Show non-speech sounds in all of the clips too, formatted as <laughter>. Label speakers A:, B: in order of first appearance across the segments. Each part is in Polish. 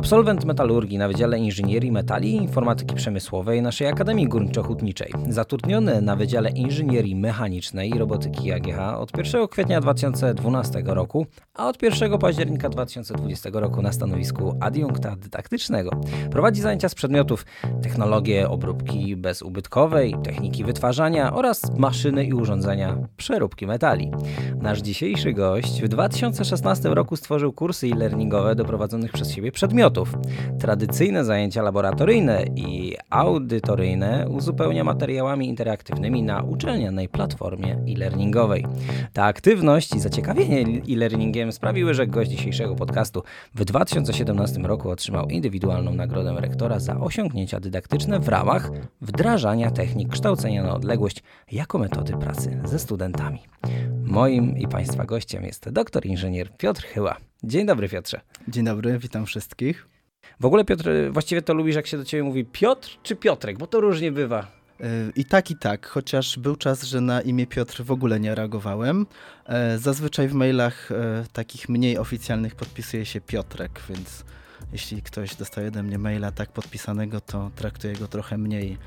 A: absolwent metalurgii na Wydziale Inżynierii Metali i Informatyki Przemysłowej naszej Akademii Górniczo-Hutniczej. Zatrudniony na Wydziale Inżynierii Mechanicznej i Robotyki AGH od 1 kwietnia 2012 roku, a od 1 października 2020 roku na stanowisku adiunkta dydaktycznego. Prowadzi zajęcia z przedmiotów technologie obróbki bezubytkowej, techniki wytwarzania oraz maszyny i urządzenia przeróbki metali. Nasz dzisiejszy gość w 2016 roku stworzył kursy e-learningowe do prowadzonych przez siebie przedmiotów. Tradycyjne zajęcia laboratoryjne i audytoryjne uzupełnia materiałami interaktywnymi na uczelnianej platformie e-learningowej. Ta aktywność i zaciekawienie e-learningiem sprawiły, że gość dzisiejszego podcastu w 2017 roku otrzymał indywidualną nagrodę rektora za osiągnięcia dydaktyczne w ramach wdrażania technik kształcenia na odległość jako metody pracy ze studentami. Moim i Państwa gościem jest doktor inżynier Piotr Chyła. Dzień dobry Piotrze.
B: Dzień dobry, witam wszystkich.
A: W ogóle Piotr, właściwie to lubisz jak się do Ciebie mówi Piotr czy Piotrek, bo to różnie bywa.
B: E, I tak, i tak, chociaż był czas, że na imię Piotr w ogóle nie reagowałem. E, zazwyczaj w mailach e, takich mniej oficjalnych podpisuje się Piotrek, więc jeśli ktoś dostaje ode mnie maila tak podpisanego, to traktuję go trochę mniej,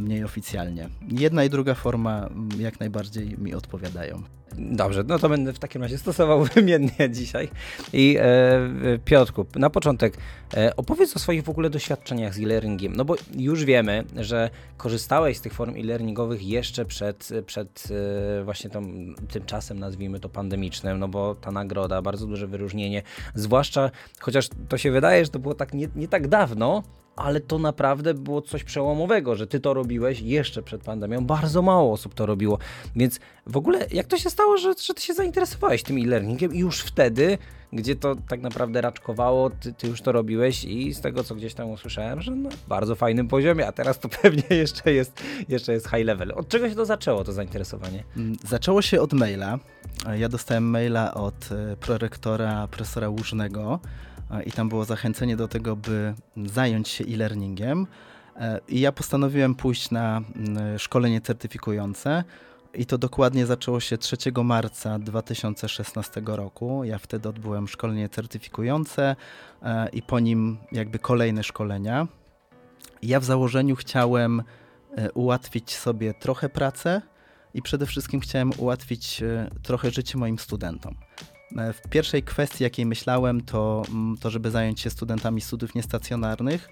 B: mniej oficjalnie. Jedna i druga forma jak najbardziej mi odpowiadają.
A: Dobrze, no to będę w takim razie stosował <laughs> wymiennie dzisiaj. I e, Piotrku, na początek e, opowiedz o swoich w ogóle doświadczeniach z e-learningiem. No bo już wiemy, że korzystałeś z tych form e-learningowych jeszcze przed, przed e, właśnie tą, tym czasem, nazwijmy to pandemicznym, no bo ta nagroda, bardzo duże wyróżnienie, zwłaszcza, chociaż to się wydaje, że to było tak nie, nie tak dawno, ale to naprawdę było coś przełomowego, że ty to robiłeś jeszcze przed pandemią. Bardzo mało osób to robiło. Więc w ogóle jak to się stało, że, że ty się zainteresowałeś tym e-learningiem i już wtedy, gdzie to tak naprawdę raczkowało, ty, ty, już to robiłeś i z tego, co gdzieś tam usłyszałem, że na bardzo fajnym poziomie, a teraz to <laughs> pewnie jeszcze jest, jeszcze jest high level. Od czego się to zaczęło, to zainteresowanie?
B: Mm, zaczęło się od maila. Ja dostałem maila od e, prorektora, profesora Łużnego, i tam było zachęcenie do tego, by zająć się e-learningiem. E, I ja postanowiłem pójść na szkolenie certyfikujące. I to dokładnie zaczęło się 3 marca 2016 roku. Ja wtedy odbyłem szkolenie certyfikujące e, i po nim jakby kolejne szkolenia. Ja w założeniu chciałem e, ułatwić sobie trochę pracę i przede wszystkim chciałem ułatwić trochę życie moim studentom. E, w pierwszej kwestii, jakiej myślałem, to, mm, to żeby zająć się studentami studiów niestacjonarnych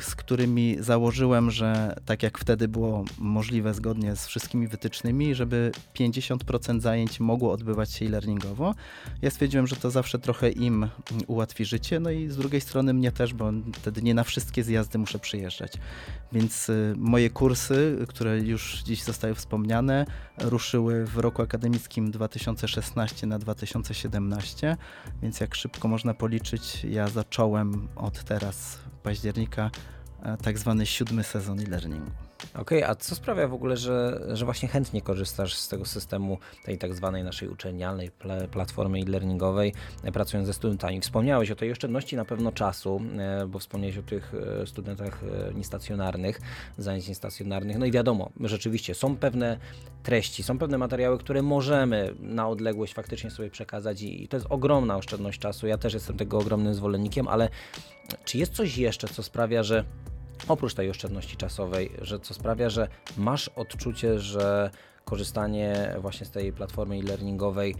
B: z którymi założyłem, że tak jak wtedy było możliwe zgodnie z wszystkimi wytycznymi, żeby 50% zajęć mogło odbywać się e-learningowo. Ja stwierdziłem, że to zawsze trochę im ułatwi życie, no i z drugiej strony mnie też, bo wtedy nie na wszystkie zjazdy muszę przyjeżdżać. Więc y, moje kursy, które już dziś zostały wspomniane, ruszyły w roku akademickim 2016 na 2017, więc jak szybko można policzyć, ja zacząłem od teraz października e, tak zwany siódmy sezon e-learningu.
A: Okej, okay, a co sprawia w ogóle, że, że właśnie chętnie korzystasz z tego systemu, tej tak zwanej naszej uczelnianej platformy e-learningowej, e, pracując ze studentami? Wspomniałeś o tej oszczędności na pewno czasu, e, bo wspomniałeś o tych studentach niestacjonarnych, zajęć niestacjonarnych. No i wiadomo, rzeczywiście są pewne treści, są pewne materiały, które możemy na odległość faktycznie sobie przekazać i to jest ogromna oszczędność czasu. Ja też jestem tego ogromnym zwolennikiem, ale czy jest coś jeszcze, co sprawia, że oprócz tej oszczędności czasowej, że co sprawia, że masz odczucie, że korzystanie właśnie z tej platformy e-learningowej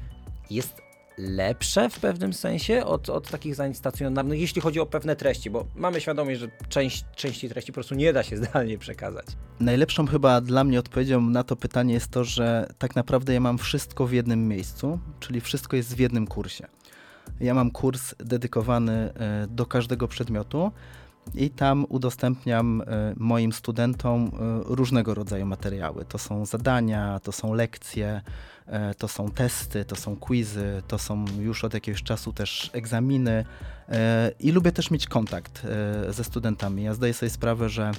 A: jest lepsze w pewnym sensie od, od takich zajęć stacjonarnych, jeśli chodzi o pewne treści, bo mamy świadomość, że część, części treści po prostu nie da się <laughs> zdalnie przekazać.
B: Najlepszą chyba dla mnie odpowiedzią na to pytanie jest to, że tak naprawdę ja mam wszystko w jednym miejscu, czyli wszystko jest w jednym kursie. Ja mam kurs dedykowany e, do każdego przedmiotu i tam udostępniam e, moim studentom e, różnego rodzaju materiały. To są zadania, to są lekcje, to są testy, to są quizy, to są już od jakiegoś czasu też egzaminy i lubię też mieć kontakt ze studentami. Ja zdaję sobie sprawę, że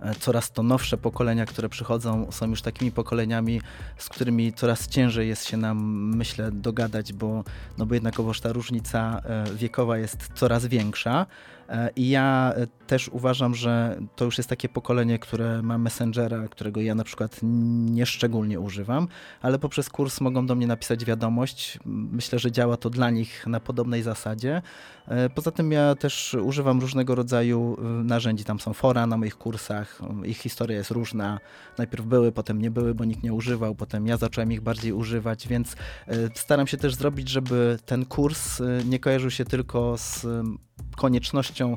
B: E, coraz to nowsze pokolenia, które przychodzą, są już takimi pokoleniami, z którymi coraz ciężej jest się nam, myślę, dogadać, bo, no bo jednakowoż ta różnica e, wiekowa jest coraz większa. E, I ja e, też uważam, że to już jest takie pokolenie, które ma Messengera, którego ja na przykład nie szczególnie używam, ale poprzez kurs mogą do mnie napisać wiadomość. Myślę, że działa to dla nich na podobnej zasadzie. E, poza tym ja też używam różnego rodzaju narzędzi. Tam są fora na moich kursach, ich historia jest różna. Najpierw były, potem nie były, bo nikt nie używał, potem ja zacząłem ich bardziej używać, więc staram się też zrobić, żeby ten kurs nie kojarzył się tylko z koniecznością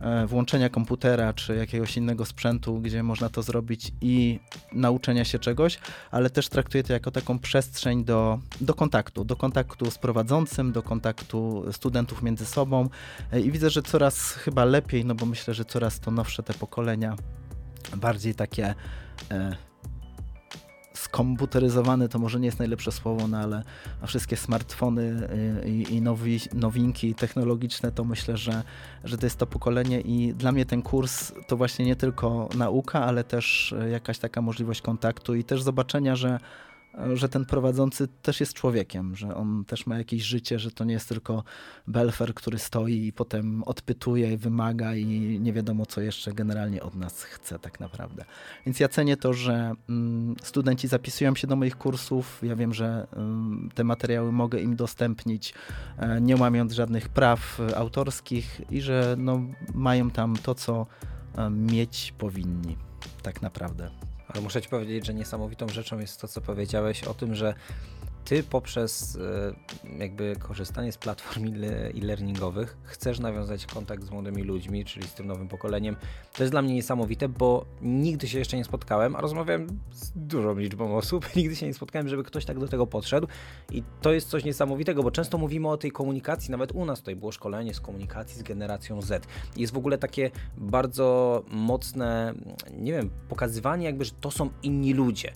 B: e, włączenia komputera czy jakiegoś innego sprzętu, gdzie można to zrobić i nauczenia się czegoś, ale też traktuję to jako taką przestrzeń do, do kontaktu, do kontaktu z prowadzącym, do kontaktu studentów między sobą. E, i widzę, że coraz chyba lepiej, no bo myślę, że coraz to nowsze te pokolenia bardziej takie e, skomputeryzowany to może nie jest najlepsze słowo, no ale wszystkie smartfony y, i, i nowi, nowinki technologiczne, to myślę, że, że to jest to pokolenie i dla mnie ten kurs to właśnie nie tylko nauka, ale też jakaś taka możliwość kontaktu i też zobaczenia, że że ten prowadzący też jest człowiekiem, że on też ma jakieś życie, że to nie jest tylko belfer, który stoi i potem odpytuje, wymaga i nie wiadomo, co jeszcze generalnie od nas chce tak naprawdę. Więc ja cenię to, że mm, studenci zapisują się do moich kursów. Ja wiem, że mm, te materiały mogę im udostępnić, e, nie łamiąc żadnych praw autorskich i że no, mają tam to, co e, mieć powinni tak naprawdę.
A: Ale muszę ci powiedzieć, że niesamowitą rzeczą jest to, co powiedziałeś o tym, że ty poprzez e, jakby korzystanie z platform e-learningowych chcesz nawiązać kontakt z młodymi ludźmi, czyli z tym nowym pokoleniem. To jest dla mnie niesamowite, bo nigdy się jeszcze nie spotkałem, a rozmawiałem z dużą liczbą osób, <laughs> nigdy się nie spotkałem, żeby ktoś tak do tego podszedł i to jest coś niesamowitego, bo często mówimy o tej komunikacji, nawet u nas tutaj było szkolenie z komunikacji z generacją Z. Jest w ogóle takie bardzo mocne, nie wiem, pokazywanie jakby, że to są inni ludzie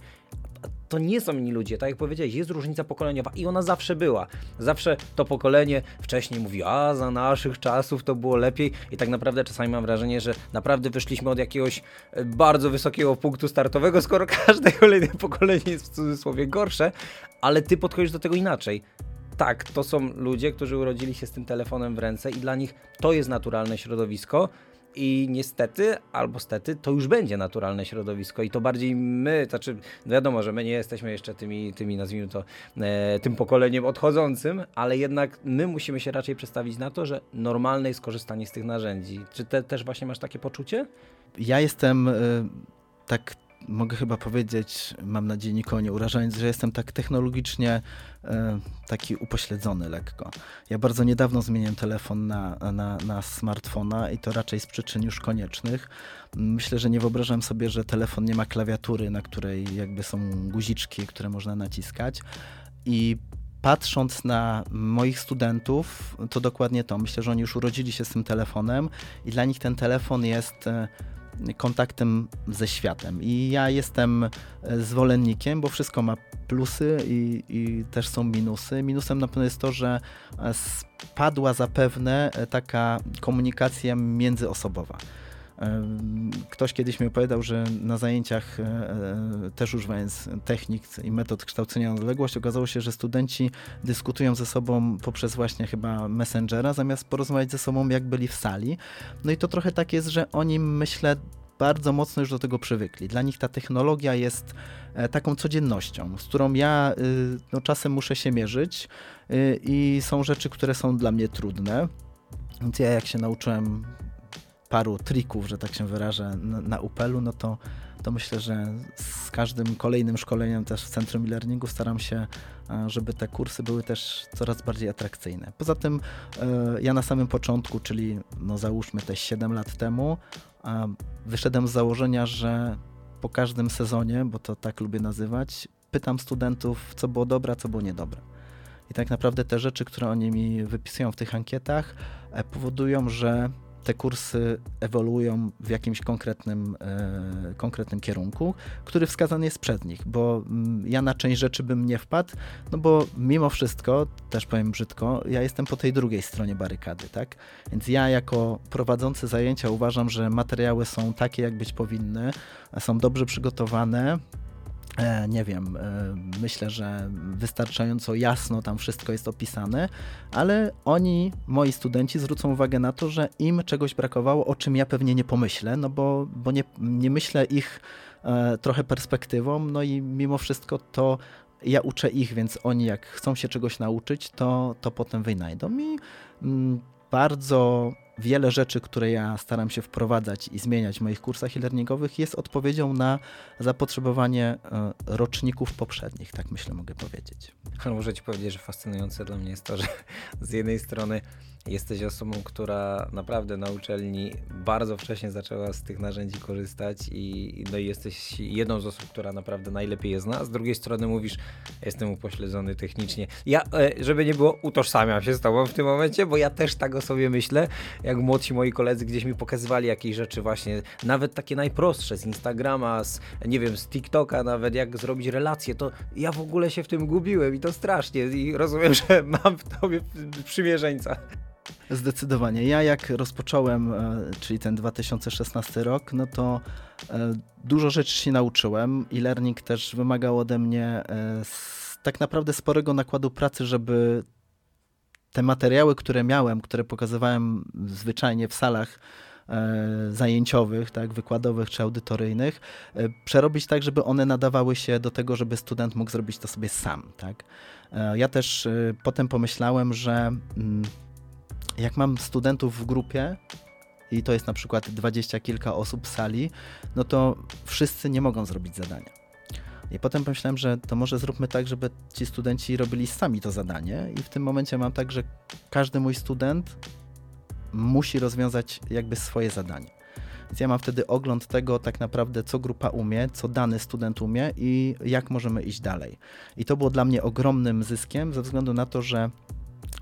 A: to nie są inni ludzie, tak jak powiedziałeś, jest różnica pokoleniowa i ona zawsze była. Zawsze to pokolenie wcześniej mówi, a za naszych czasów to było lepiej i tak naprawdę czasami mam wrażenie, że naprawdę wyszliśmy od jakiegoś e, bardzo wysokiego punktu startowego, skoro <laughs> każde kolejne pokolenie jest w cudzysłowie gorsze, ale ty podchodzisz do tego inaczej tak, to są ludzie, którzy urodzili się z tym telefonem w ręce i dla nich to jest naturalne środowisko. I niestety, albo stety, to już będzie naturalne środowisko i to bardziej my, znaczy wiadomo, że my nie jesteśmy jeszcze tymi, tymi nazwijmy to, e, tym pokoleniem odchodzącym, ale jednak my musimy się raczej przestawić na to, że normalne jest korzystanie z tych narzędzi. Czy te, też właśnie masz takie poczucie?
B: Ja jestem y, tak mogę chyba powiedzieć, mam nadzieję nikogo nie urażając, że jestem tak technologicznie e, taki upośledzony lekko. Ja bardzo niedawno zmieniłem telefon na, na, na smartfona i to raczej z przyczyn już koniecznych. Myślę, że nie wyobrażam sobie, że telefon nie ma klawiatury, na której jakby są guziczki, które można naciskać. I patrząc na moich studentów, to dokładnie to. Myślę, że oni już urodzili się z tym telefonem i dla nich ten telefon jest e, kontaktem ze światem. I ja jestem e, zwolennikiem, bo wszystko ma plusy i, i, też są minusy. Minusem na pewno jest to, że e, spadła zapewne e, taka komunikacja międzyosobowa. Ktoś kiedyś mi opowiadał, że na zajęciach e, e, też używając technik i metod kształcenia na odległość, okazało się, że studenci dyskutują ze sobą poprzez właśnie chyba Messengera, zamiast porozmawiać ze sobą, jak byli w sali. No i to trochę tak jest, że oni, myślę, bardzo mocno już do tego przywykli. Dla nich ta technologia jest e, taką codziennością, z którą ja no, czasem muszę się mierzyć i są rzeczy, które są dla mnie trudne. Więc ja jak się nauczyłem paru trików, że tak się wyrażę, na, na Upelu, no to, to myślę, że z każdym kolejnym szkoleniem też w Centrum e-learningu staram się, e, żeby te kursy były też coraz bardziej atrakcyjne. Poza tym e, ja na samym początku, czyli no załóżmy te 7 lat temu, wyszedłem z założenia, że po każdym sezonie, bo to tak lubię nazywać, pytam studentów, co było dobre, co było niedobre. I tak naprawdę te rzeczy, które oni mi wypisują w tych ankietach, e, powodują, że te kursy ewoluują w jakimś konkretnym, e, konkretnym kierunku, który wskazany jest przed nich, bo mm, ja na część rzeczy bym nie wpadł, no bo mimo wszystko, też powiem brzydko, ja jestem po tej drugiej stronie barykady, tak? Więc ja jako prowadzący zajęcia uważam, że materiały są takie, jak być powinny, są dobrze przygotowane, nie wiem, e, myślę, że wystarczająco jasno tam wszystko jest opisane, ale oni, moi studenci, zwrócą uwagę na to, że im czegoś brakowało, o czym ja pewnie nie pomyślę, no bo, bo nie, nie myślę ich e, trochę perspektywą, no i mimo wszystko to ja uczę ich, więc oni jak chcą się czegoś nauczyć, to, to potem wynajdą. I mm, bardzo wiele rzeczy, które ja staram się wprowadzać i zmieniać w moich kursach e-learningowych jest odpowiedzią na zapotrzebowanie e, roczników poprzednich, tak myślę mogę powiedzieć.
A: Ale muszę ci powiedzieć, że fascynujące dla mnie jest to, że <laughs> z jednej strony jesteś osobą, która naprawdę na uczelni bardzo wcześnie zaczęła z tych narzędzi korzystać i, no i jesteś jedną z osób, która naprawdę najlepiej je zna. Z drugiej strony mówisz, jestem upośledzony technicznie. Ja, e, żeby nie było, utożsamiam się z tobą w tym momencie, bo ja też tak o sobie myślę, jak młodsi moi koledzy gdzieś mi pokazywali jakieś rzeczy właśnie, nawet takie najprostsze z Instagrama, z, nie wiem, z TikToka nawet, jak zrobić relacje, to ja w ogóle się w tym gubiłem i to strasznie i rozumiem, <laughs> że mam w tobie przymierzeńca.
B: Zdecydowanie. Ja jak rozpocząłem, e, czyli ten 2016 rok, no to e, dużo rzeczy się nauczyłem. E-learning też wymagał ode mnie e, tak naprawdę sporego nakładu pracy, żeby te materiały, które miałem, które pokazywałem zwyczajnie w salach zajęciowych, tak, wykładowych czy audytoryjnych, przerobić tak, żeby one nadawały się do tego, żeby student mógł zrobić to sobie sam. Tak. Ja też potem pomyślałem, że mm, jak mam studentów w grupie i to jest na przykład dwadzieścia kilka osób w sali, no to wszyscy nie mogą zrobić zadania. I potem pomyślałem, że to może zróbmy tak, żeby ci studenci robili sami to zadanie i w tym momencie mam tak, że każdy mój student musi rozwiązać jakby swoje zadanie. Więc ja mam wtedy ogląd tego tak naprawdę, co grupa umie, co dany student umie i jak możemy iść dalej. I to było dla mnie ogromnym zyskiem ze względu na to, że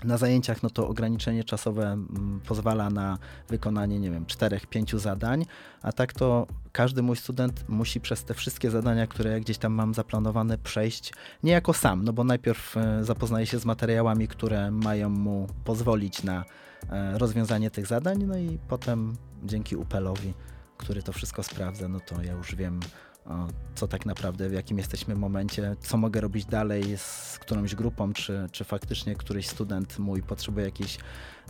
B: na zajęciach no to ograniczenie czasowe mm, pozwala na wykonanie, nie wiem, czterech, pięciu zadań, a tak to każdy mój student musi przez te wszystkie zadania, które ja gdzieś tam mam zaplanowane, przejść niejako sam, no bo najpierw e, zapoznaje się z materiałami, które mają mu pozwolić na e, rozwiązanie tych zadań, no i potem dzięki UPEL-owi, który to wszystko sprawdza, no to ja już wiem, co tak naprawdę, w jakim jesteśmy momencie, co mogę robić dalej z którąś grupą, czy, czy faktycznie któryś student mój potrzebuje jakiejś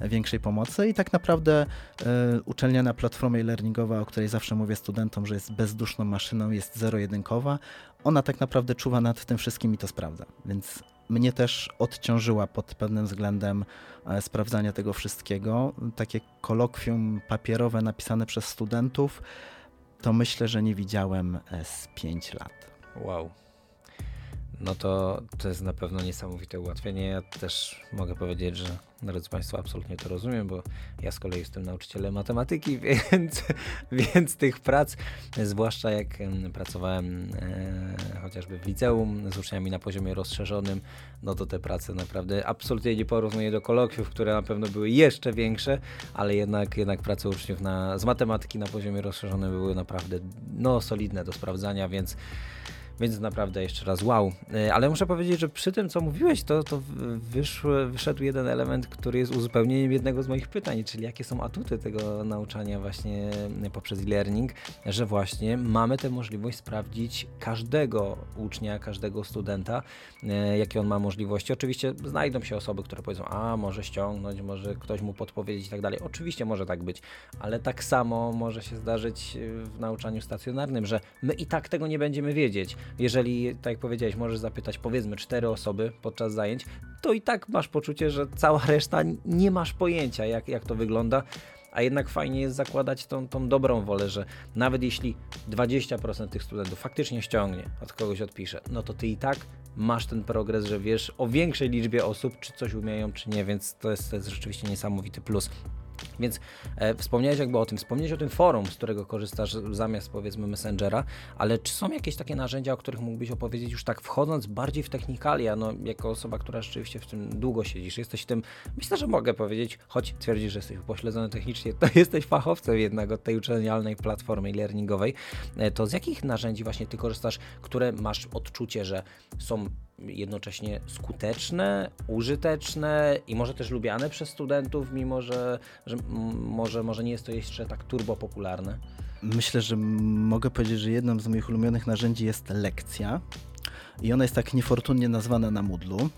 B: większej pomocy. I tak naprawdę y, uczelniana platforma e-learningowa, o której zawsze mówię studentom, że jest bezduszną maszyną, jest zero-jedynkowa, ona tak naprawdę czuwa nad tym wszystkim i to sprawdza. Więc mnie też odciążyła pod pewnym względem e, sprawdzania tego wszystkiego. Takie kolokwium papierowe napisane przez studentów to myślę, że nie widziałem e, z 5 lat.
A: Wow. No to to jest na pewno niesamowite ułatwienie. Ja też mogę powiedzieć, że drodzy Państwo, absolutnie to rozumiem, bo ja z kolei jestem nauczycielem matematyki, <laughs> więc, więc tych prac, zwłaszcza jak pracowałem e, chociażby w liceum z uczniami na poziomie rozszerzonym, no to te prace naprawdę absolutnie nie porównuję do kolokwiów, które na pewno były jeszcze większe, ale jednak, jednak prace uczniów na, z matematyki na poziomie rozszerzonym były naprawdę no, solidne do sprawdzania, więc więc naprawdę jeszcze raz wow. E, ale muszę powiedzieć, że przy tym, co mówiłeś, to, to wyszły, wyszedł jeden element, który jest uzupełnieniem jednego z moich pytań, czyli jakie są atuty tego nauczania właśnie poprzez e-learning, że właśnie mamy tę możliwość sprawdzić każdego ucznia, każdego studenta, e, jakie on ma możliwości. Oczywiście znajdą się osoby, które powiedzą, a może ściągnąć, może ktoś mu podpowiedzieć i tak dalej. Oczywiście może tak być, ale tak samo może się zdarzyć w nauczaniu stacjonarnym, że my i tak tego nie będziemy wiedzieć jeżeli, tak jak powiedziałeś, możesz zapytać powiedzmy cztery osoby podczas zajęć, to i tak masz poczucie, że cała <laughs> reszta nie masz pojęcia, jak, jak to wygląda. A jednak fajnie jest zakładać tą, tą dobrą wolę, że nawet jeśli 20% tych studentów faktycznie ściągnie, od kogoś odpisze, no to ty i tak masz ten progres, że wiesz o większej liczbie osób, czy coś umieją, czy nie, więc to jest, to jest rzeczywiście niesamowity plus. Więc e, wspomniałeś jakby o tym, wspomniałeś o tym forum, z którego korzystasz zamiast powiedzmy Messengera, ale czy są jakieś takie narzędzia, o których mógłbyś opowiedzieć już tak wchodząc bardziej w technikalia, no jako osoba, która rzeczywiście w tym długo siedzisz, jesteś w tym, myślę, że mogę powiedzieć, choć twierdzisz, że jesteś upośledzony technicznie, to <laughs> jesteś fachowcem jednak od tej uczelnialnej platformy e-learningowej, e, to z jakich narzędzi właśnie ty korzystasz, które masz odczucie, że są jednocześnie skuteczne, użyteczne i może też lubiane przez studentów, mimo że, że może, może nie jest to jeszcze tak turbo popularne?
B: Myślę, że mogę powiedzieć, że jednym z moich ulubionych narzędzi jest lekcja i ona jest tak niefortunnie nazwana na Moodlu.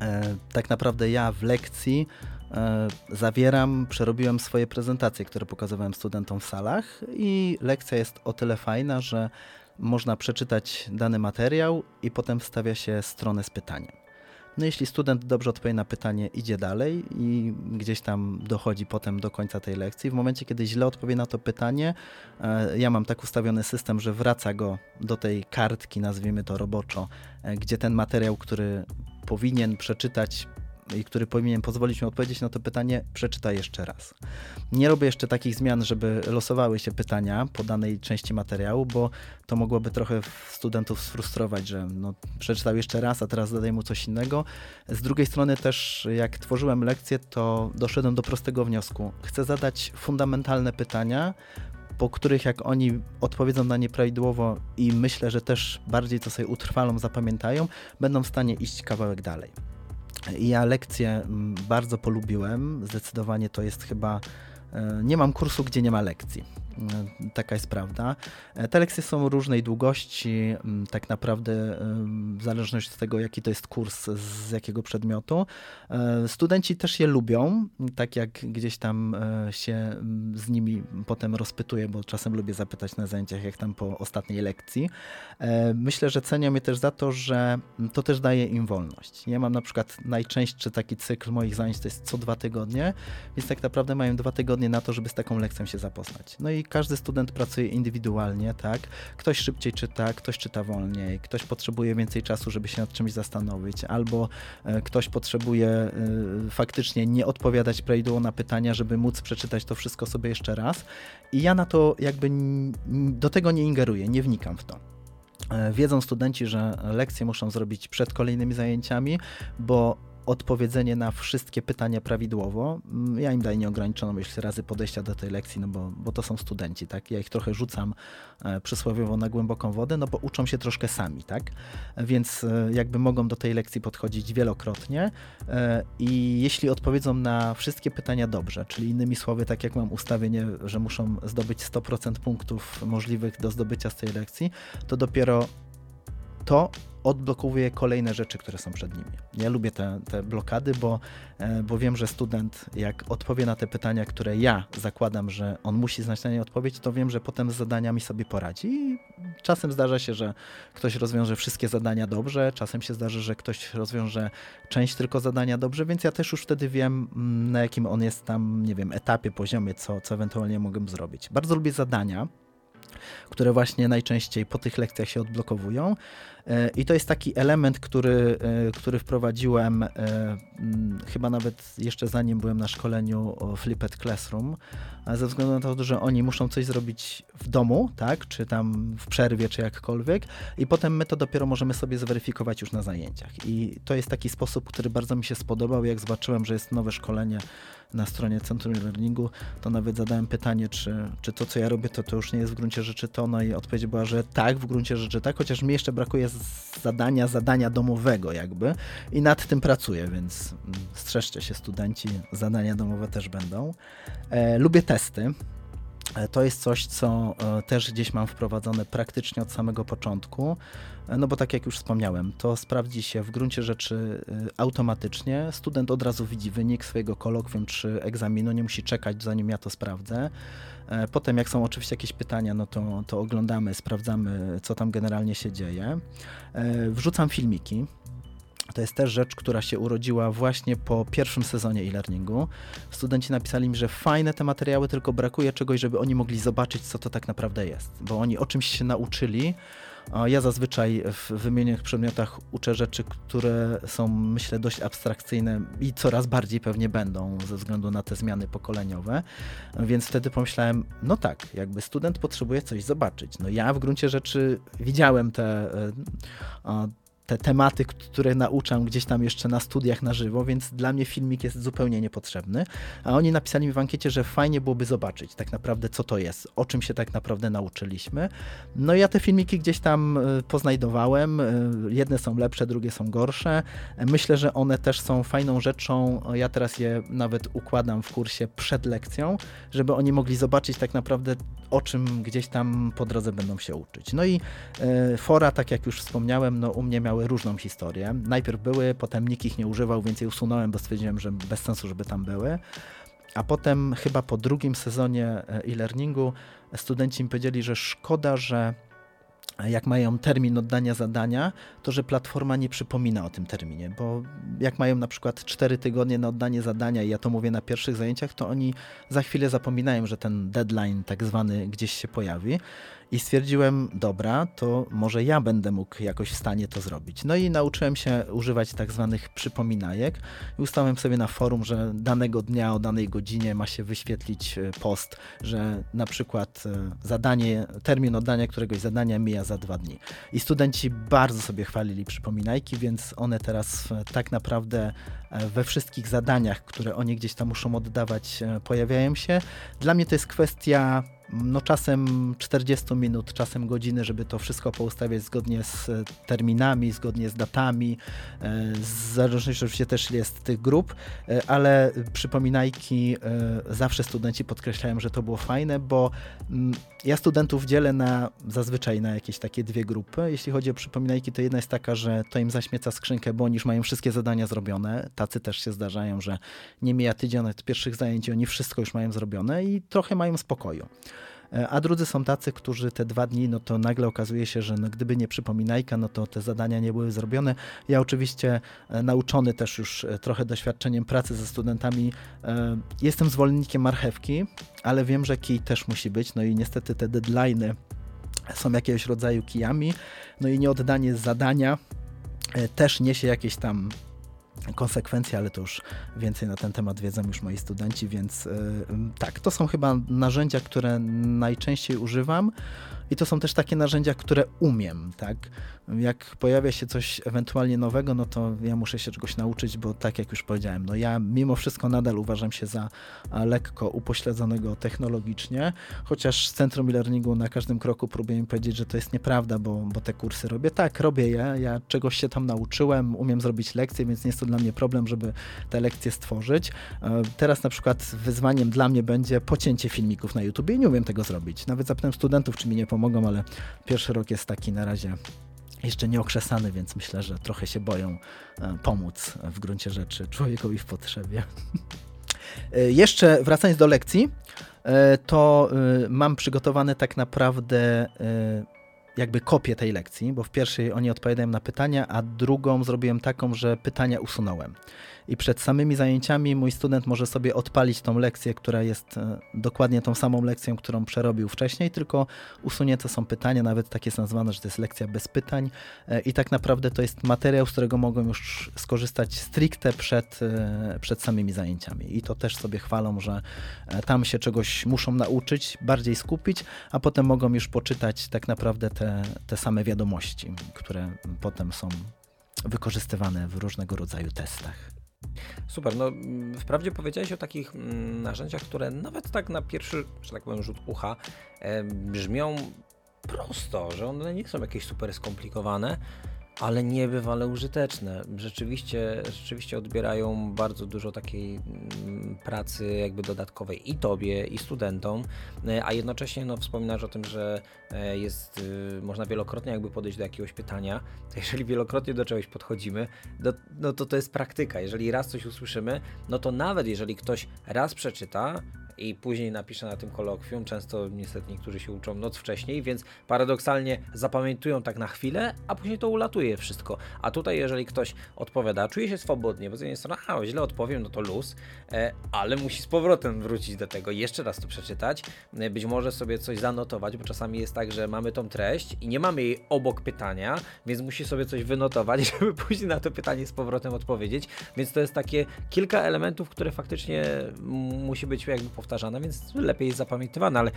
B: E, tak naprawdę ja w lekcji e, zawieram, przerobiłem swoje prezentacje, które pokazywałem studentom w salach i lekcja jest o tyle fajna, że można przeczytać dany materiał i potem wstawia się stronę z pytaniem. No jeśli student dobrze odpowie na pytanie, idzie dalej i gdzieś tam dochodzi potem do końca tej lekcji. W momencie, kiedy źle odpowie na to pytanie, e, ja mam tak ustawiony system, że wraca go do tej kartki, nazwijmy to roboczo, e, gdzie ten materiał, który powinien przeczytać, i który powinien pozwolić mi odpowiedzieć na to pytanie, przeczyta jeszcze raz. Nie robię jeszcze takich zmian, żeby losowały się pytania po danej części materiału, bo to mogłoby trochę studentów sfrustrować, że no, przeczytał jeszcze raz, a teraz zadaję mu coś innego. Z drugiej strony też, jak tworzyłem lekcję, to doszedłem do prostego wniosku. Chcę zadać fundamentalne pytania, po których jak oni odpowiedzą na nie prawidłowo i myślę, że też bardziej to sobie utrwalą, zapamiętają, będą w stanie iść kawałek dalej. Ja lekcję mm, bardzo polubiłem. Zdecydowanie to jest chyba. E, nie mam kursu, gdzie nie ma lekcji. E, taka jest prawda. E, te lekcje są różnej długości, tak naprawdę w zależności od tego, jaki to jest kurs, z jakiego przedmiotu. E, studenci też je lubią, tak jak gdzieś tam się z nimi potem rozpytuję, bo czasem lubię zapytać na zajęciach, jak tam po ostatniej lekcji. Myślę, że cenią mnie też za to, że to też daje im wolność. Ja mam na przykład najczęstszy taki cykl moich zajęć to jest co dwa tygodnie, więc tak naprawdę mają dwa tygodnie na to, żeby z taką lekcją się zapoznać. No i każdy student pracuje indywidualnie, tak? Ktoś szybciej czyta, ktoś czyta wolniej, ktoś potrzebuje więcej czasu, żeby się nad czymś zastanowić, albo e, ktoś potrzebuje e, faktycznie nie odpowiadać prawidłowo na pytania, żeby móc przeczytać to wszystko sobie jeszcze raz. I ja na to jakby do tego nie ingeruję, nie wnikam w to. E, wiedzą studenci, że lekcje muszą zrobić przed kolejnymi zajęciami, bo odpowiedzenie na wszystkie pytania prawidłowo. Mm, ja im daję nieograniczoną myśl razy podejścia do tej lekcji, no bo, bo to są studenci, tak? Ja ich trochę rzucam e, przysłowiowo na głęboką wodę, no bo uczą się troszkę sami, tak? Więc e, jakby mogą do tej lekcji podchodzić wielokrotnie e, i jeśli odpowiedzą na wszystkie pytania dobrze, czyli innymi słowy, tak jak mam ustawienie, że muszą zdobyć 100% punktów możliwych do zdobycia z tej lekcji, to dopiero to odblokowuje kolejne rzeczy, które są przed nimi. Ja lubię te, te blokady, bo, e, bo wiem, że student, jak odpowie na te pytania, które ja zakładam, że on musi znać na nie odpowiedź, to wiem, że potem z zadaniami sobie poradzi. I czasem zdarza się, że ktoś rozwiąże wszystkie zadania dobrze, czasem się zdarzy, że ktoś rozwiąże część tylko zadania dobrze, więc ja też już wtedy wiem, mm, na jakim on jest tam, nie wiem, etapie, poziomie, co, co ewentualnie mogę zrobić. Bardzo lubię zadania które właśnie najczęściej po tych lekcjach się odblokowują. E, I to jest taki element, który, e, który wprowadziłem e, chyba nawet jeszcze zanim byłem na szkoleniu Flipped Classroom, ze względu na to, że oni muszą coś zrobić w domu, tak, czy tam w przerwie, czy jakkolwiek, i potem my to dopiero możemy sobie zweryfikować już na zajęciach. I to jest taki sposób, który bardzo mi się spodobał. Jak zobaczyłem, że jest nowe szkolenie na stronie Centrum Learningu, to nawet zadałem pytanie, czy, czy to, co ja robię, to, to już nie jest w gruncie rzeczy to, no i odpowiedź była, że tak, w gruncie rzeczy tak, chociaż mi jeszcze brakuje zadania, zadania domowego jakby i nad tym pracuję, więc strzeżcie się studenci, zadania domowe też będą. E, lubię testy. E, to jest coś, co e, też gdzieś mam wprowadzone praktycznie od samego początku, e, no bo tak jak już wspomniałem, to sprawdzi się w gruncie rzeczy automatycznie. Student od razu widzi wynik swojego kolokwium czy egzaminu, nie musi czekać zanim ja to sprawdzę. Potem jak są oczywiście jakieś pytania, no to, to oglądamy, sprawdzamy co tam generalnie się dzieje. Wrzucam filmiki, to jest też rzecz, która się urodziła właśnie po pierwszym sezonie e-learningu. Studenci napisali mi, że fajne te materiały, tylko brakuje czegoś, żeby oni mogli zobaczyć, co to tak naprawdę jest. Bo oni o czymś się nauczyli. Ja zazwyczaj w wymienionych przedmiotach uczę rzeczy, które są, myślę, dość abstrakcyjne i coraz bardziej pewnie będą ze względu na te zmiany pokoleniowe. Więc wtedy pomyślałem, no tak, jakby student potrzebuje coś zobaczyć. No ja w gruncie rzeczy widziałem te te tematy, które nauczam gdzieś tam jeszcze na studiach na żywo, więc dla mnie filmik jest zupełnie niepotrzebny. A oni napisali mi w ankiecie, że fajnie byłoby zobaczyć tak naprawdę, co to jest, o czym się tak naprawdę nauczyliśmy. No ja te filmiki gdzieś tam e, poznajdowałem. E, jedne są lepsze, drugie są gorsze. E, myślę, że one też są fajną rzeczą. Ja teraz je nawet układam w kursie przed lekcją, żeby oni mogli zobaczyć tak naprawdę, o czym gdzieś tam po drodze będą się uczyć. No i fora, tak jak już wspomniałem, no u mnie miał miały różną historię. Najpierw były, potem nikt ich nie używał, więc je usunąłem, bo stwierdziłem, że bez sensu, żeby tam były. A potem chyba po drugim sezonie e, e-learningu studenci mi powiedzieli, że szkoda, że jak mają termin oddania zadania, to że platforma nie przypomina o tym terminie, bo jak mają na przykład 4 tygodnie na oddanie zadania i ja to mówię na pierwszych zajęciach, to oni za chwilę zapominają, że ten deadline tak zwany gdzieś się pojawi i stwierdziłem, dobra, to może ja będę mógł jakoś w stanie to zrobić. No i nauczyłem się używać tak zwanych przypominajek i ustałem sobie na forum, że danego dnia o danej godzinie ma się wyświetlić e, post, że na przykład e, zadanie, termin oddania któregoś zadania mija za dwa dni. I studenci bardzo sobie chwalili przypominajki, więc one teraz tak naprawdę e, we wszystkich zadaniach, które oni gdzieś tam muszą oddawać, pojawiają się. Dla mnie to jest kwestia no czasem 40 minut, czasem godziny, żeby to wszystko poustawiać zgodnie z e, terminami, zgodnie z datami, e, w zależności oczywiście też jest tych grup, e, ale przypominajki zawsze studenci podkreślają, że to było fajne, bo mm, ja studentów dzielę na zazwyczaj na jakieś takie dwie grupy. Jeśli chodzi o przypominajki, to jedna jest taka, że to im zaśmieca skrzynkę, bo oni już mają wszystkie zadania zrobione. Tacy też się zdarzają, że nie mija tydzień od pierwszych zajęć i oni wszystko już mają zrobione i trochę mają spokoju. E, a drudzy są tacy, którzy te dwa dni, no to nagle okazuje się, że no gdyby nie przypominajka, no to te zadania nie były zrobione. Ja oczywiście e, nauczony też już e, trochę doświadczeniem pracy ze studentami, jestem zwolennikiem marchewki, ale wiem, że kij też musi być, no i niestety te deadlines są jakiegoś rodzaju kijami, no i nieoddanie zadania też niesie jakieś tam konsekwencje, ale to już więcej na ten temat wiedzą już moi studenci, więc yy, tak, to są chyba narzędzia, które najczęściej używam. I to są też takie narzędzia, które umiem, tak? Jak pojawia się coś ewentualnie nowego, no to ja muszę się czegoś nauczyć, bo tak jak już powiedziałem, no ja mimo wszystko nadal uważam się za lekko upośledzonego technologicznie, chociaż z Centrum e-learningu na każdym kroku próbuję mi powiedzieć, że to jest nieprawda, bo, bo te kursy robię. Tak, robię je, ja czegoś się tam nauczyłem, umiem zrobić lekcje, więc nie jest to dla mnie problem, żeby te lekcje stworzyć. E, teraz na przykład wyzwaniem dla mnie będzie pocięcie filmików na YouTube i nie umiem tego zrobić. Nawet zapytałem studentów, czy mi nie pomogą, ale pierwszy rok jest taki na razie jeszcze nieokrzesany, więc myślę, że trochę się boją e, pomóc w gruncie rzeczy człowiekowi w potrzebie. <laughs> E, jeszcze wracając do lekcji, e, to mam przygotowane tak naprawdę jakby kopię tej lekcji, bo w pierwszej oni odpowiadają na pytania, a drugą zrobiłem taką, że pytania usunąłem i przed samymi zajęciami mój student może sobie odpalić tą lekcję, która jest e, dokładnie tą samą lekcją, którą przerobił wcześniej, tylko usunięte są pytania, nawet tak jest nazwane, że to jest lekcja bez pytań e, i tak naprawdę to jest materiał, z którego mogą już skorzystać stricte przed, e, przed samymi zajęciami i to też sobie chwalą, że tam się czegoś muszą nauczyć, bardziej skupić, a potem mogą już poczytać tak naprawdę te, te same wiadomości, które potem są wykorzystywane w różnego rodzaju testach.
A: Super, no wprawdzie powiedziałeś o takich mm, narzędziach, które nawet tak na pierwszy, że tak powiem, rzut ucha e, brzmią prosto, że one nie są jakieś super skomplikowane, ale niebywale użyteczne. Rzeczywiście, rzeczywiście odbierają bardzo dużo takiej mm, pracy jakby dodatkowej i tobie, i studentom, e, a jednocześnie no, wspominasz o tym, że e, jest, y, można wielokrotnie jakby podejść do jakiegoś pytania, to jeżeli wielokrotnie do czegoś podchodzimy, no, no to to jest praktyka. Jeżeli raz coś usłyszymy, no to nawet jeżeli ktoś raz przeczyta, i później napiszę na tym kolokwium. Często niestety niektórzy się uczą noc wcześniej, więc paradoksalnie zapamiętują tak na chwilę, a później to ulatuje wszystko. A tutaj, jeżeli ktoś odpowiada, czuje się swobodnie, bo z jednej strony, a źle odpowiem, no to luz, e, ale musi z powrotem wrócić do tego, jeszcze raz to przeczytać, e, być może sobie coś zanotować, bo czasami jest tak, że mamy tą treść i nie mamy jej obok pytania, więc musi sobie coś wynotować, <laughs> żeby później na to pytanie z powrotem odpowiedzieć. Więc to jest takie kilka elementów, które faktycznie musi być jakby powtarzana, więc lepiej jest zapamiętywana, ale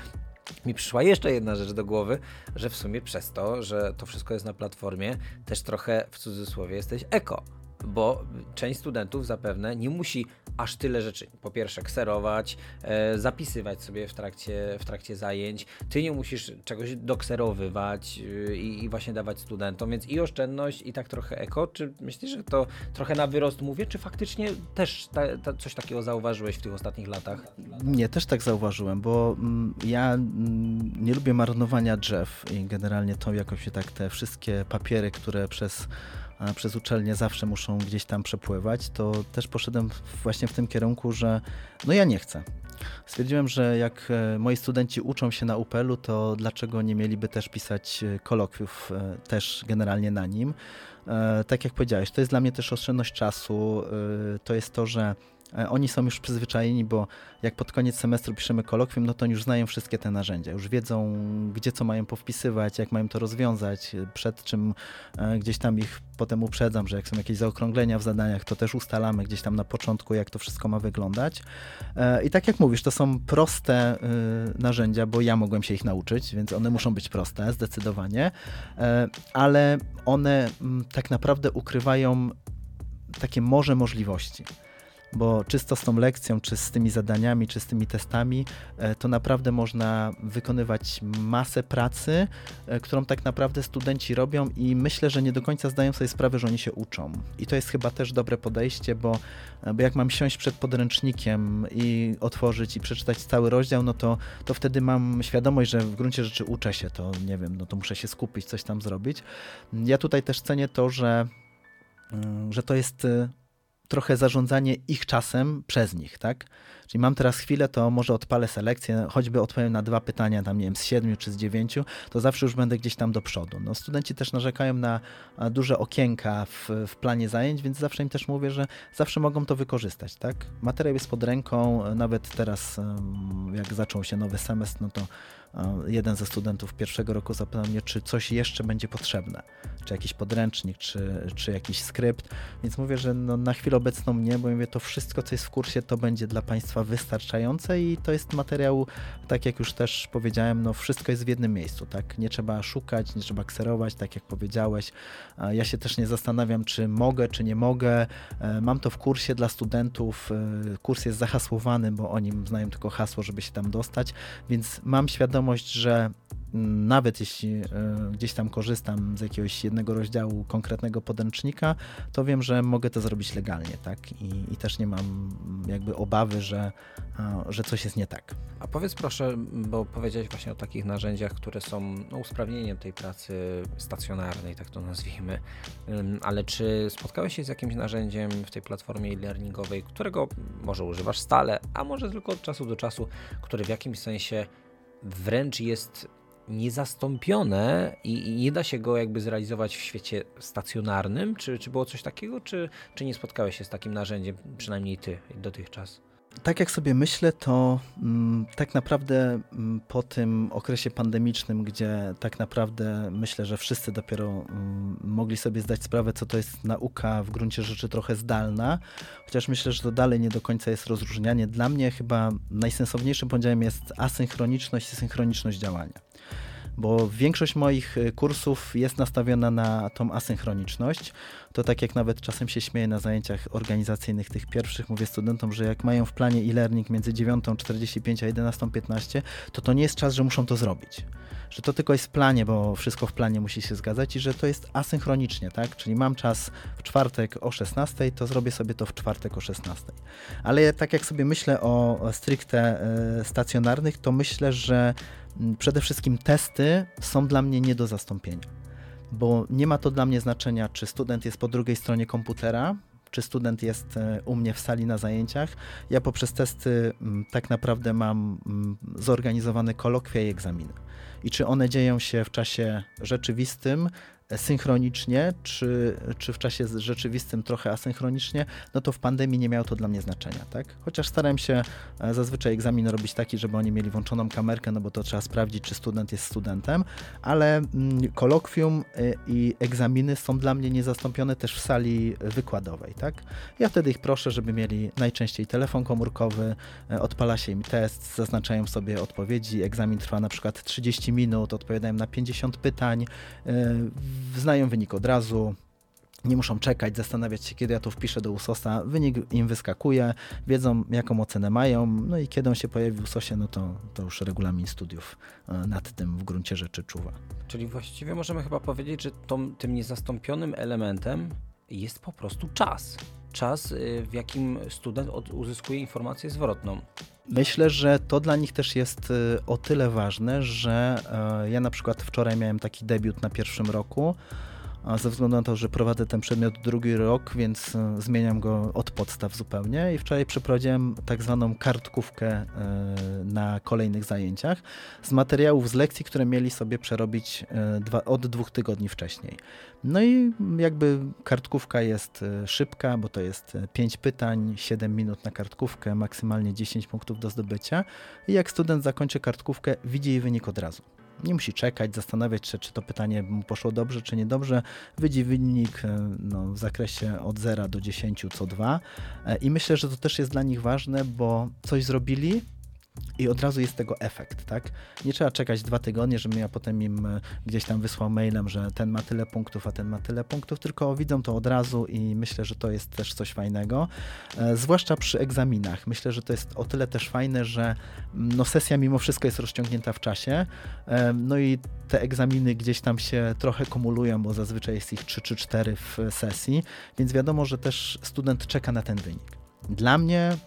A: mi przyszła jeszcze jedna rzecz do głowy, że w sumie przez to, że to wszystko jest na platformie, też trochę w cudzysłowie jesteś eko bo część studentów zapewne nie musi aż tyle rzeczy. Po pierwsze, kserować, e, zapisywać sobie w trakcie, w trakcie zajęć. Ty nie musisz czegoś dokserowywać e, i, właśnie dawać studentom, więc i oszczędność, i tak trochę eko. Czy myślisz, że to trochę na wyrost mówię, czy faktycznie też ta, ta, coś takiego zauważyłeś w tych ostatnich latach?
B: Nie, też tak zauważyłem, bo mm, ja mm, nie lubię marnowania drzew i generalnie to jakoś się tak te wszystkie papiery, które przez przez uczelnię zawsze muszą gdzieś tam przepływać, to też poszedłem właśnie w tym kierunku, że no ja nie chcę. Stwierdziłem, że jak e, moi studenci uczą się na UPL-u, to dlaczego nie mieliby też pisać e, kolokwiów e, też generalnie na nim. Tak jak powiedziałeś, to jest dla mnie też oszczędność czasu, to jest to, że oni są już przyzwyczajeni, bo jak pod koniec semestru piszemy kolokwium, no to oni już znają wszystkie te narzędzia, już wiedzą, gdzie co mają powpisywać, jak mają to rozwiązać, przed czym e, gdzieś tam ich potem uprzedzam, że jak są jakieś zaokrąglenia w zadaniach, to też ustalamy gdzieś tam na początku, jak to wszystko ma wyglądać. E, I tak jak mówisz, to są proste narzędzia, bo ja mogłem się ich nauczyć, więc one muszą być proste, zdecydowanie, ale one mm, tak naprawdę ukrywają takie morze możliwości bo czysto z tą lekcją, czy z tymi zadaniami, czy z tymi testami, e, to naprawdę można wykonywać masę pracy, e, którą tak naprawdę studenci robią i myślę, że nie do końca zdają sobie sprawę, że oni się uczą. I to jest chyba też dobre podejście, bo, e, bo jak mam siąść przed podręcznikiem i otworzyć i przeczytać cały rozdział, no to, to wtedy mam świadomość, że w gruncie rzeczy uczę się, to nie wiem, no to muszę się skupić, coś tam zrobić. Ja tutaj też cenię to, że, że to jest trochę zarządzanie ich czasem przez nich, tak? Czyli mam teraz chwilę, to może odpalę selekcję, choćby odpowiem na dwa pytania, tam nie wiem, z siedmiu czy z dziewięciu, to zawsze już będę gdzieś tam do przodu. No, studenci też narzekają na duże okienka w, w planie zajęć, więc zawsze im też mówię, że zawsze mogą to wykorzystać, tak? Materiał jest pod ręką, nawet teraz jak zaczął się nowy semestr, no to jeden ze studentów pierwszego roku zapytał mnie, czy coś jeszcze będzie potrzebne, czy jakiś podręcznik, czy, czy jakiś skrypt, więc mówię, że no na chwilę obecną nie, bo mówię, to wszystko, co jest w kursie, to będzie dla Państwa wystarczające i to jest materiał, tak jak już też powiedziałem, no wszystko jest w jednym miejscu, tak, nie trzeba szukać, nie trzeba kserować, tak jak powiedziałeś, ja się też nie zastanawiam, czy mogę, czy nie mogę, e, mam to w kursie dla studentów, e, kurs jest zahasłowany, bo oni znają tylko hasło, żeby się tam dostać, więc mam świadomość, świadomość, że nawet jeśli e, gdzieś tam korzystam z jakiegoś jednego rozdziału konkretnego podręcznika, to wiem, że mogę to zrobić legalnie, tak? I, i też nie mam jakby obawy, że, że coś jest nie tak.
A: A powiedz proszę, bo powiedziałeś właśnie o takich narzędziach, które są no, usprawnieniem tej pracy stacjonarnej, tak to nazwijmy, ale czy spotkałeś się z jakimś narzędziem w tej platformie e-learningowej, którego może używasz stale, a może tylko od czasu do czasu, który w jakimś sensie wręcz jest niezastąpione i, nie da się go jakby zrealizować w świecie stacjonarnym? Czy, czy było coś takiego, czy, czy nie spotkałeś się z takim narzędziem, przynajmniej ty dotychczas?
B: Tak jak sobie myślę, to mm, tak naprawdę mm, po tym okresie pandemicznym, gdzie tak naprawdę myślę, że wszyscy dopiero mm, mogli sobie zdać sprawę, co to jest nauka w gruncie rzeczy trochę zdalna, chociaż myślę, że to dalej nie do końca jest rozróżnianie. Dla mnie chyba najsensowniejszym podziałem jest asynchroniczność i synchroniczność działania bo większość moich y, kursów jest nastawiona na tą asynchroniczność. To tak jak nawet czasem się śmieję na zajęciach organizacyjnych tych pierwszych, mówię studentom, że jak mają w planie e-learning między 9.45 a 11.15, to to nie jest czas, że muszą to zrobić że to tylko jest w planie, bo wszystko w planie musi się zgadzać i że to jest asynchronicznie, tak? Czyli mam czas w czwartek o 16, to zrobię sobie to w czwartek o 16. Ale tak jak sobie myślę o stricte e, stacjonarnych, to myślę, że przede wszystkim testy są dla mnie nie do zastąpienia, bo nie ma to dla mnie znaczenia, czy student jest po drugiej stronie komputera, czy student jest e, u mnie w sali na zajęciach. Ja poprzez testy tak naprawdę mam zorganizowane kolokwia i egzaminy. I czy one dzieją się w czasie rzeczywistym, synchronicznie, czy, czy w czasie rzeczywistym trochę asynchronicznie, no to w pandemii nie miało to dla mnie znaczenia, tak? Chociaż starałem się e, zazwyczaj egzamin robić taki, żeby oni mieli włączoną kamerkę, no bo to trzeba sprawdzić, czy student jest studentem, ale mm, kolokwium e, i egzaminy są dla mnie niezastąpione też w sali wykładowej, tak? Ja wtedy ich proszę, żeby mieli najczęściej telefon komórkowy, e, odpala się im test, zaznaczają sobie odpowiedzi, egzamin trwa na przykład 30 minut, odpowiadają na 50 pytań, znają wynik od razu, nie muszą czekać, zastanawiać się, kiedy ja to wpiszę do USOSa. Wynik im wyskakuje, wiedzą, jaką ocenę mają, no i kiedy on się pojawi w USOSie, no to, to już regulamin studiów e, nad tym w gruncie rzeczy czuwa.
A: Czyli właściwie możemy chyba powiedzieć, że tą, tym niezastąpionym elementem jest po prostu czas. Czas, y, w jakim student uzyskuje informację zwrotną.
B: Myślę, że to dla nich też jest y, o tyle ważne, że e, ja na przykład wczoraj miałem taki debiut na pierwszym roku ze względu na to, że prowadzę ten przedmiot drugi rok, więc e, zmieniam go od podstaw zupełnie i wczoraj przeprowadziłem tak zwaną kartkówkę e, na kolejnych zajęciach z materiałów z lekcji, które mieli sobie przerobić e, od dwóch tygodni wcześniej. No i jakby kartkówka jest szybka, bo to jest 5 pytań, 7 minut na kartkówkę, maksymalnie 10 punktów do zdobycia i jak student zakończy kartkówkę, widzi jej wynik od razu. Nie musi czekać, zastanawiać się, czy to pytanie mu poszło dobrze, czy niedobrze. Widzi wynik e, no, w zakresie od 0 do 10 co 2. E, I myślę, że to też jest dla nich ważne, bo coś zrobili, i od razu jest tego efekt, tak? Nie trzeba czekać dwa tygodnie, żebym ja potem im e, gdzieś tam wysłał mailem, że ten ma tyle punktów, a ten ma tyle punktów, tylko widzą to od razu i myślę, że to jest też coś fajnego. E, zwłaszcza przy egzaminach. Myślę, że to jest o tyle też fajne, że mm, no, sesja mimo wszystko jest rozciągnięta w czasie. E, no i te egzaminy gdzieś tam się trochę kumulują, bo zazwyczaj jest ich 3 czy 4 w sesji, więc wiadomo, że też student czeka na ten wynik. Dla mnie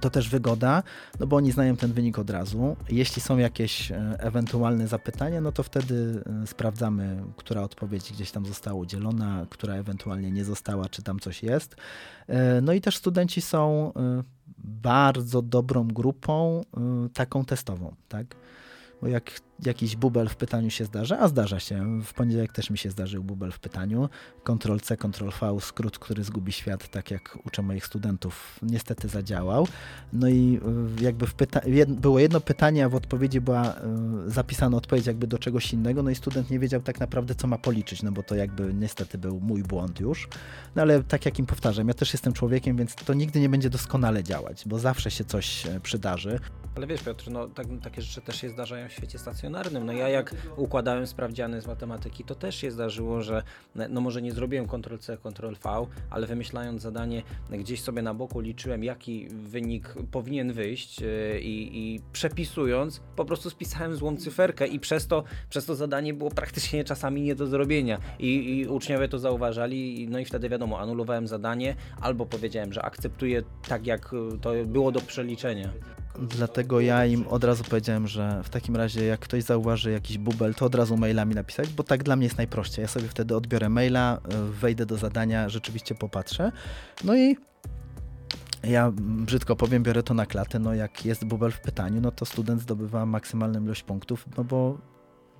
B: to też wygoda, no bo oni znają ten wynik od razu. Jeśli są jakieś e, ewentualne zapytania, no to wtedy e, sprawdzamy, która odpowiedź gdzieś tam została udzielona, która ewentualnie nie została, czy tam coś jest. E, no i też studenci są bardzo dobrą grupą, taką testową, tak? Bo jak jakiś bubel w pytaniu się zdarza, a zdarza się. W poniedziałek też mi się zdarzył bubel w pytaniu. Ctrl-C, Ctrl-V, skrót, który zgubi świat, tak jak uczę moich studentów, niestety zadziałał. No i y, jakby pyta- było jedno pytanie, a w odpowiedzi była y, zapisana odpowiedź jakby do czegoś innego, no i student nie wiedział tak naprawdę, co ma policzyć, no bo to jakby niestety był mój błąd już. No ale tak jak im powtarzam, ja też jestem człowiekiem, więc to nigdy nie będzie doskonale działać, bo zawsze się coś e, przydarzy.
A: Ale wiesz Piotr, no tak, takie rzeczy też się zdarzają świecie stacjonarnym. No ja jak układałem sprawdziany z matematyki, to też się zdarzyło, że no może nie zrobiłem Ctrl-C, Ctrl-V, ale wymyślając zadanie gdzieś sobie na boku liczyłem, jaki wynik powinien wyjść e, i, i przepisując, po prostu spisałem złą cyferkę i przez to, przez to zadanie było praktycznie czasami nie do zrobienia. I, I uczniowie to zauważali, no i wtedy wiadomo, anulowałem zadanie albo powiedziałem, że akceptuję tak, jak to było do przeliczenia.
B: Dlatego ja im od razu powiedziałem, że w takim razie jak ktoś zauważy jakiś bubel, to od razu mailami napisać, bo tak dla mnie jest najprościej. Ja sobie wtedy odbiorę maila, e, wejdę do zadania, rzeczywiście popatrzę. No i ja brzydko powiem, biorę to na klatę, no jak jest bubel w pytaniu, no to student zdobywa maksymalną ilość punktów, no bo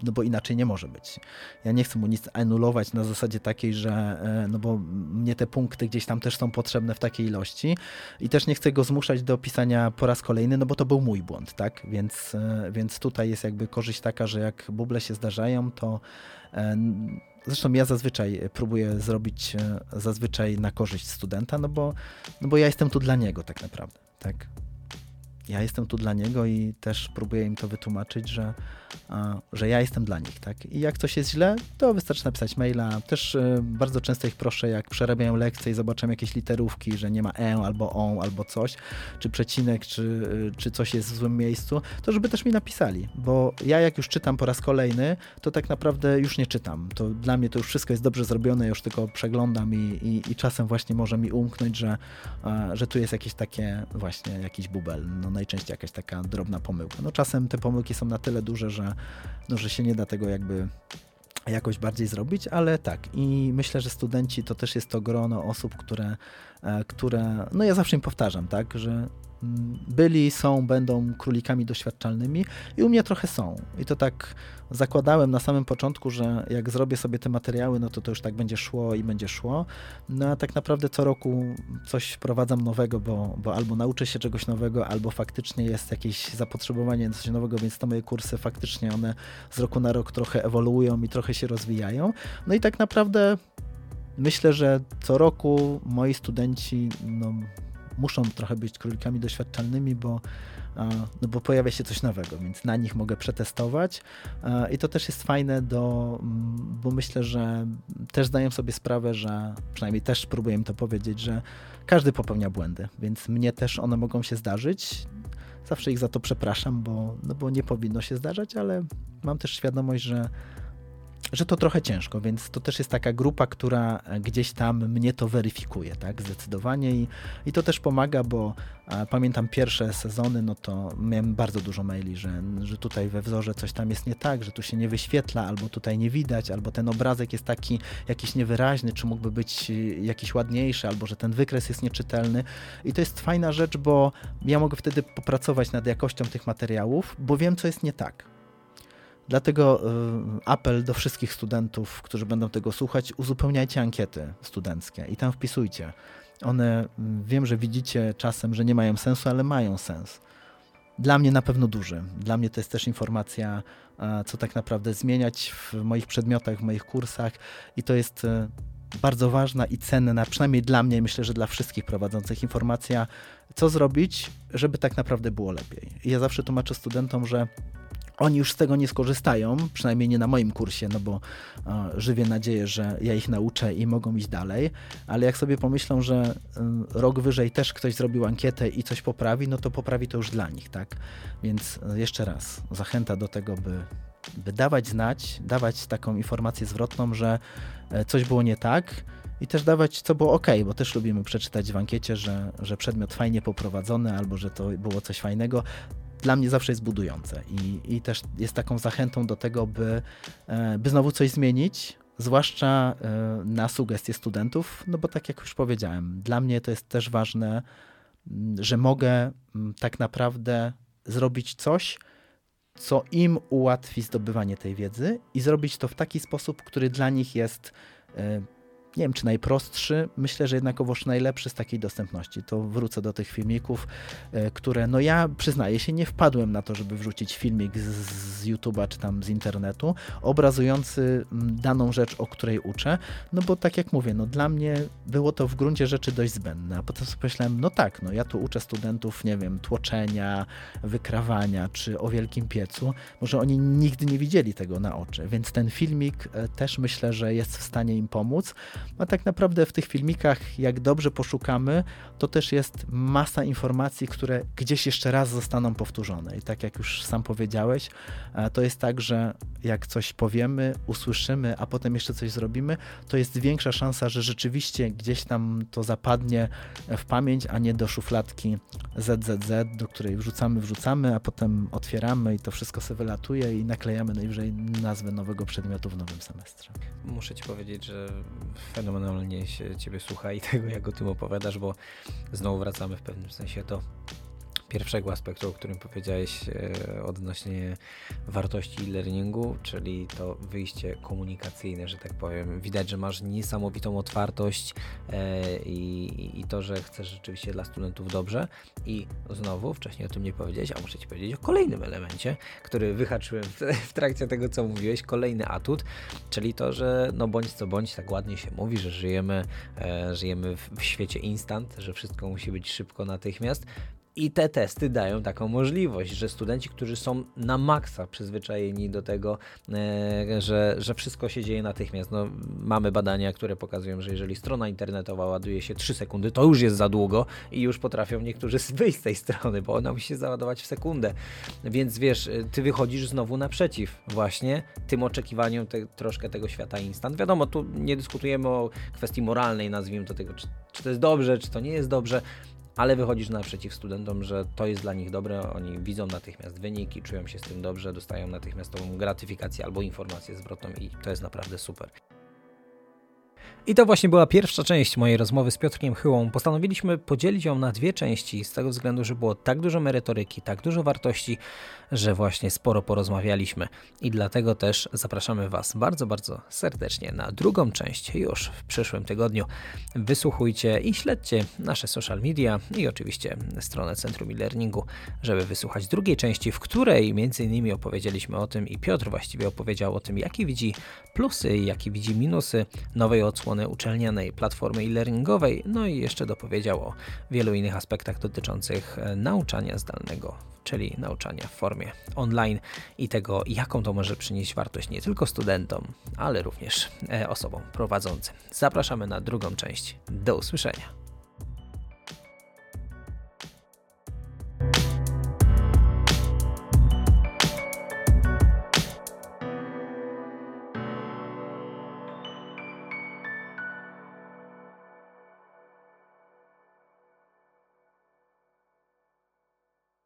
B: no bo inaczej nie może być. Ja nie chcę mu nic anulować na zasadzie takiej, że e, no bo mnie te punkty gdzieś tam też są potrzebne w takiej ilości i też nie chcę go zmuszać do pisania po raz kolejny, no bo to był mój błąd, tak? Więc, e, więc tutaj jest jakby korzyść taka, że jak buble się zdarzają, to e, Zresztą ja zazwyczaj próbuję zrobić zazwyczaj na korzyść studenta, no bo, no bo ja jestem tu dla niego tak naprawdę, tak? Ja jestem tu dla niego i też próbuję im to wytłumaczyć, że że ja jestem dla nich, tak? I jak coś jest źle, to wystarczy napisać maila. Też e, bardzo często ich proszę, jak przerabiają lekcje i zobaczę jakieś literówki, że nie ma e albo on, albo coś, czy przecinek, czy, e, czy coś jest w złym miejscu, to żeby też mi napisali, bo ja jak już czytam po raz kolejny, to tak naprawdę już nie czytam. To dla mnie to już wszystko jest dobrze zrobione, już tylko przeglądam i, i, i czasem właśnie może mi umknąć, że, że tu jest jakieś takie właśnie jakiś bubel, no najczęściej jakaś taka drobna pomyłka. No czasem te pomyłki są na tyle duże, że że, no, że się nie da tego jakby jakoś bardziej zrobić, ale tak. I myślę, że studenci to też jest to grono osób, które, e, które no ja zawsze im powtarzam, tak, że byli, są, będą królikami doświadczalnymi i u mnie trochę są. I to tak zakładałem na samym początku, że jak zrobię sobie te materiały, no to to już tak będzie szło i będzie szło. No a tak naprawdę co roku coś wprowadzam nowego, bo, bo albo nauczę się czegoś nowego, albo faktycznie jest jakieś zapotrzebowanie na coś nowego, więc te moje kursy faktycznie one z roku na rok trochę ewoluują i trochę się rozwijają. No i tak naprawdę myślę, że co roku moi studenci no, muszą trochę być królikami doświadczalnymi, bo, no bo pojawia się coś nowego, więc na nich mogę przetestować i to też jest fajne, do, bo myślę, że też zdaję sobie sprawę, że przynajmniej też próbuję to powiedzieć, że każdy popełnia błędy, więc mnie też one mogą się zdarzyć. Zawsze ich za to przepraszam, bo, no bo nie powinno się zdarzać, ale mam też świadomość, że że to trochę ciężko, więc to też jest taka grupa, która gdzieś tam mnie to weryfikuje, tak, zdecydowanie i, i to też pomaga, bo a, pamiętam pierwsze sezony, no to miałem bardzo dużo maili, że, że tutaj we wzorze coś tam jest nie tak, że tu się nie wyświetla, albo tutaj nie widać, albo ten obrazek jest taki jakiś niewyraźny, czy mógłby być jakiś ładniejszy, albo że ten wykres jest nieczytelny. I to jest fajna rzecz, bo ja mogę wtedy popracować nad jakością tych materiałów, bo wiem, co jest nie tak Dlatego y, apel do wszystkich studentów, którzy będą tego słuchać, uzupełniajcie ankiety studenckie i tam wpisujcie. One, mm, wiem, że widzicie czasem, że nie mają sensu, ale mają sens. Dla mnie na pewno duży. Dla mnie to jest też informacja, co tak naprawdę zmieniać w moich przedmiotach, w moich kursach i to jest y, bardzo ważna i cenna, przynajmniej dla mnie, myślę, że dla wszystkich prowadzących informacja, co zrobić, żeby tak naprawdę było lepiej. I ja zawsze tłumaczę studentom, że oni już z tego nie skorzystają, przynajmniej nie na moim kursie, no bo e, żywię nadzieję, że ja ich nauczę i mogą iść dalej, ale jak sobie pomyślą, że e, rok wyżej też ktoś zrobił ankietę i coś poprawi, no to poprawi to już dla nich, tak? Więc e, jeszcze raz, zachęta do tego, by, by dawać znać, dawać taką informację zwrotną, że e, coś było nie tak, i też dawać, co było ok, bo też lubimy przeczytać w ankiecie, że, że przedmiot fajnie poprowadzony albo że to było coś fajnego dla mnie zawsze jest budujące. I, i też jest taką zachętą do tego, by, e, by znowu coś zmienić, zwłaszcza e, na sugestie studentów, no bo tak jak już powiedziałem, dla mnie to jest też ważne, że mogę tak naprawdę zrobić coś, co im ułatwi zdobywanie tej wiedzy i zrobić to w taki sposób, który dla nich jest e, nie wiem czy najprostszy, myślę, że jednakowoż najlepszy z takiej dostępności. To wrócę do tych filmików, e, które, no ja przyznaję się, nie wpadłem na to, żeby wrzucić filmik z, z YouTube'a czy tam z internetu, obrazujący daną rzecz, o której uczę, no bo tak jak mówię, no dla mnie było to w gruncie rzeczy dość zbędne, a potem sobie pomyślałem, no tak, no ja tu uczę studentów, nie wiem, tłoczenia, wykrawania, czy o wielkim piecu, może oni nigdy nie widzieli tego na oczy, więc ten filmik e, też myślę, że jest w stanie im pomóc, a tak naprawdę w tych filmikach, jak dobrze poszukamy, to też jest masa informacji, które gdzieś jeszcze raz zostaną powtórzone. I tak jak już sam powiedziałeś, e, to jest tak, że jak coś powiemy, usłyszymy, a potem jeszcze coś zrobimy, to jest większa szansa, że rzeczywiście gdzieś tam to zapadnie w pamięć, a nie do szufladki ZZZ, do której wrzucamy, wrzucamy, a potem otwieramy i to wszystko sobie wylatuje i naklejamy najwyżej nazwę nowego przedmiotu w nowym semestrze.
A: Muszę Ci powiedzieć, że fenomenalnie się Ciebie słucha i tego, jak o tym opowiadasz, bo znowu wracamy w pewnym sensie do pierwszego aspektu, o którym powiedziałeś e, odnośnie wartości e-learningu, czyli to wyjście komunikacyjne, że tak powiem. Widać, że masz niesamowitą otwartość e, i, i to, że chcesz rzeczywiście dla studentów dobrze. I znowu, wcześniej o tym nie powiedziałeś, a muszę Ci powiedzieć o kolejnym elemencie, który wyhaczyłem w, w trakcie tego, co mówiłeś, kolejny atut, czyli to, że no bądź co bądź, tak ładnie się mówi, że żyjemy, e, żyjemy w, w świecie instant, że wszystko musi być szybko natychmiast. I te testy dają taką możliwość, że studenci, którzy są na maksa przyzwyczajeni do tego, e, że, że wszystko się dzieje natychmiast. No, mamy badania, które pokazują, że jeżeli strona internetowa ładuje się 3 sekundy, to już jest za długo i już potrafią niektórzy wyjść z tej strony, bo ona musi się załadować w sekundę. Więc wiesz, e, ty wychodzisz znowu naprzeciw właśnie tym oczekiwaniom te, troszkę tego świata instant. Wiadomo, tu nie dyskutujemy o kwestii moralnej, nazwijmy to tego, czy, czy to jest dobrze, czy to nie jest dobrze ale wychodzisz naprzeciw studentom, że to jest dla nich dobre, oni widzą natychmiast wyniki, czują się z tym dobrze, dostają natychmiast tą gratyfikację albo informację zwrotną i to jest naprawdę super. I to właśnie była pierwsza część mojej rozmowy z Piotrkiem Chyłą. Postanowiliśmy podzielić ją na dwie części, z tego względu, że było tak dużo merytoryki, tak dużo wartości, że właśnie sporo porozmawialiśmy. I dlatego też zapraszamy Was bardzo, bardzo serdecznie na drugą część już w przyszłym tygodniu. Wysłuchujcie i śledźcie nasze social media i oczywiście stronę Centrum e-Learningu, żeby wysłuchać drugiej części, w której między innymi opowiedzieliśmy o tym i Piotr właściwie opowiedział o tym, jakie widzi plusy i jakie widzi minusy nowej odsłony strony uczelnianej platformy e-learningowej, no i jeszcze dopowiedział o wielu innych aspektach dotyczących e, nauczania zdalnego, czyli nauczania w formie online i tego, jaką to może przynieść wartość nie tylko studentom, ale również e, osobom prowadzącym. Zapraszamy na drugą część. Do usłyszenia.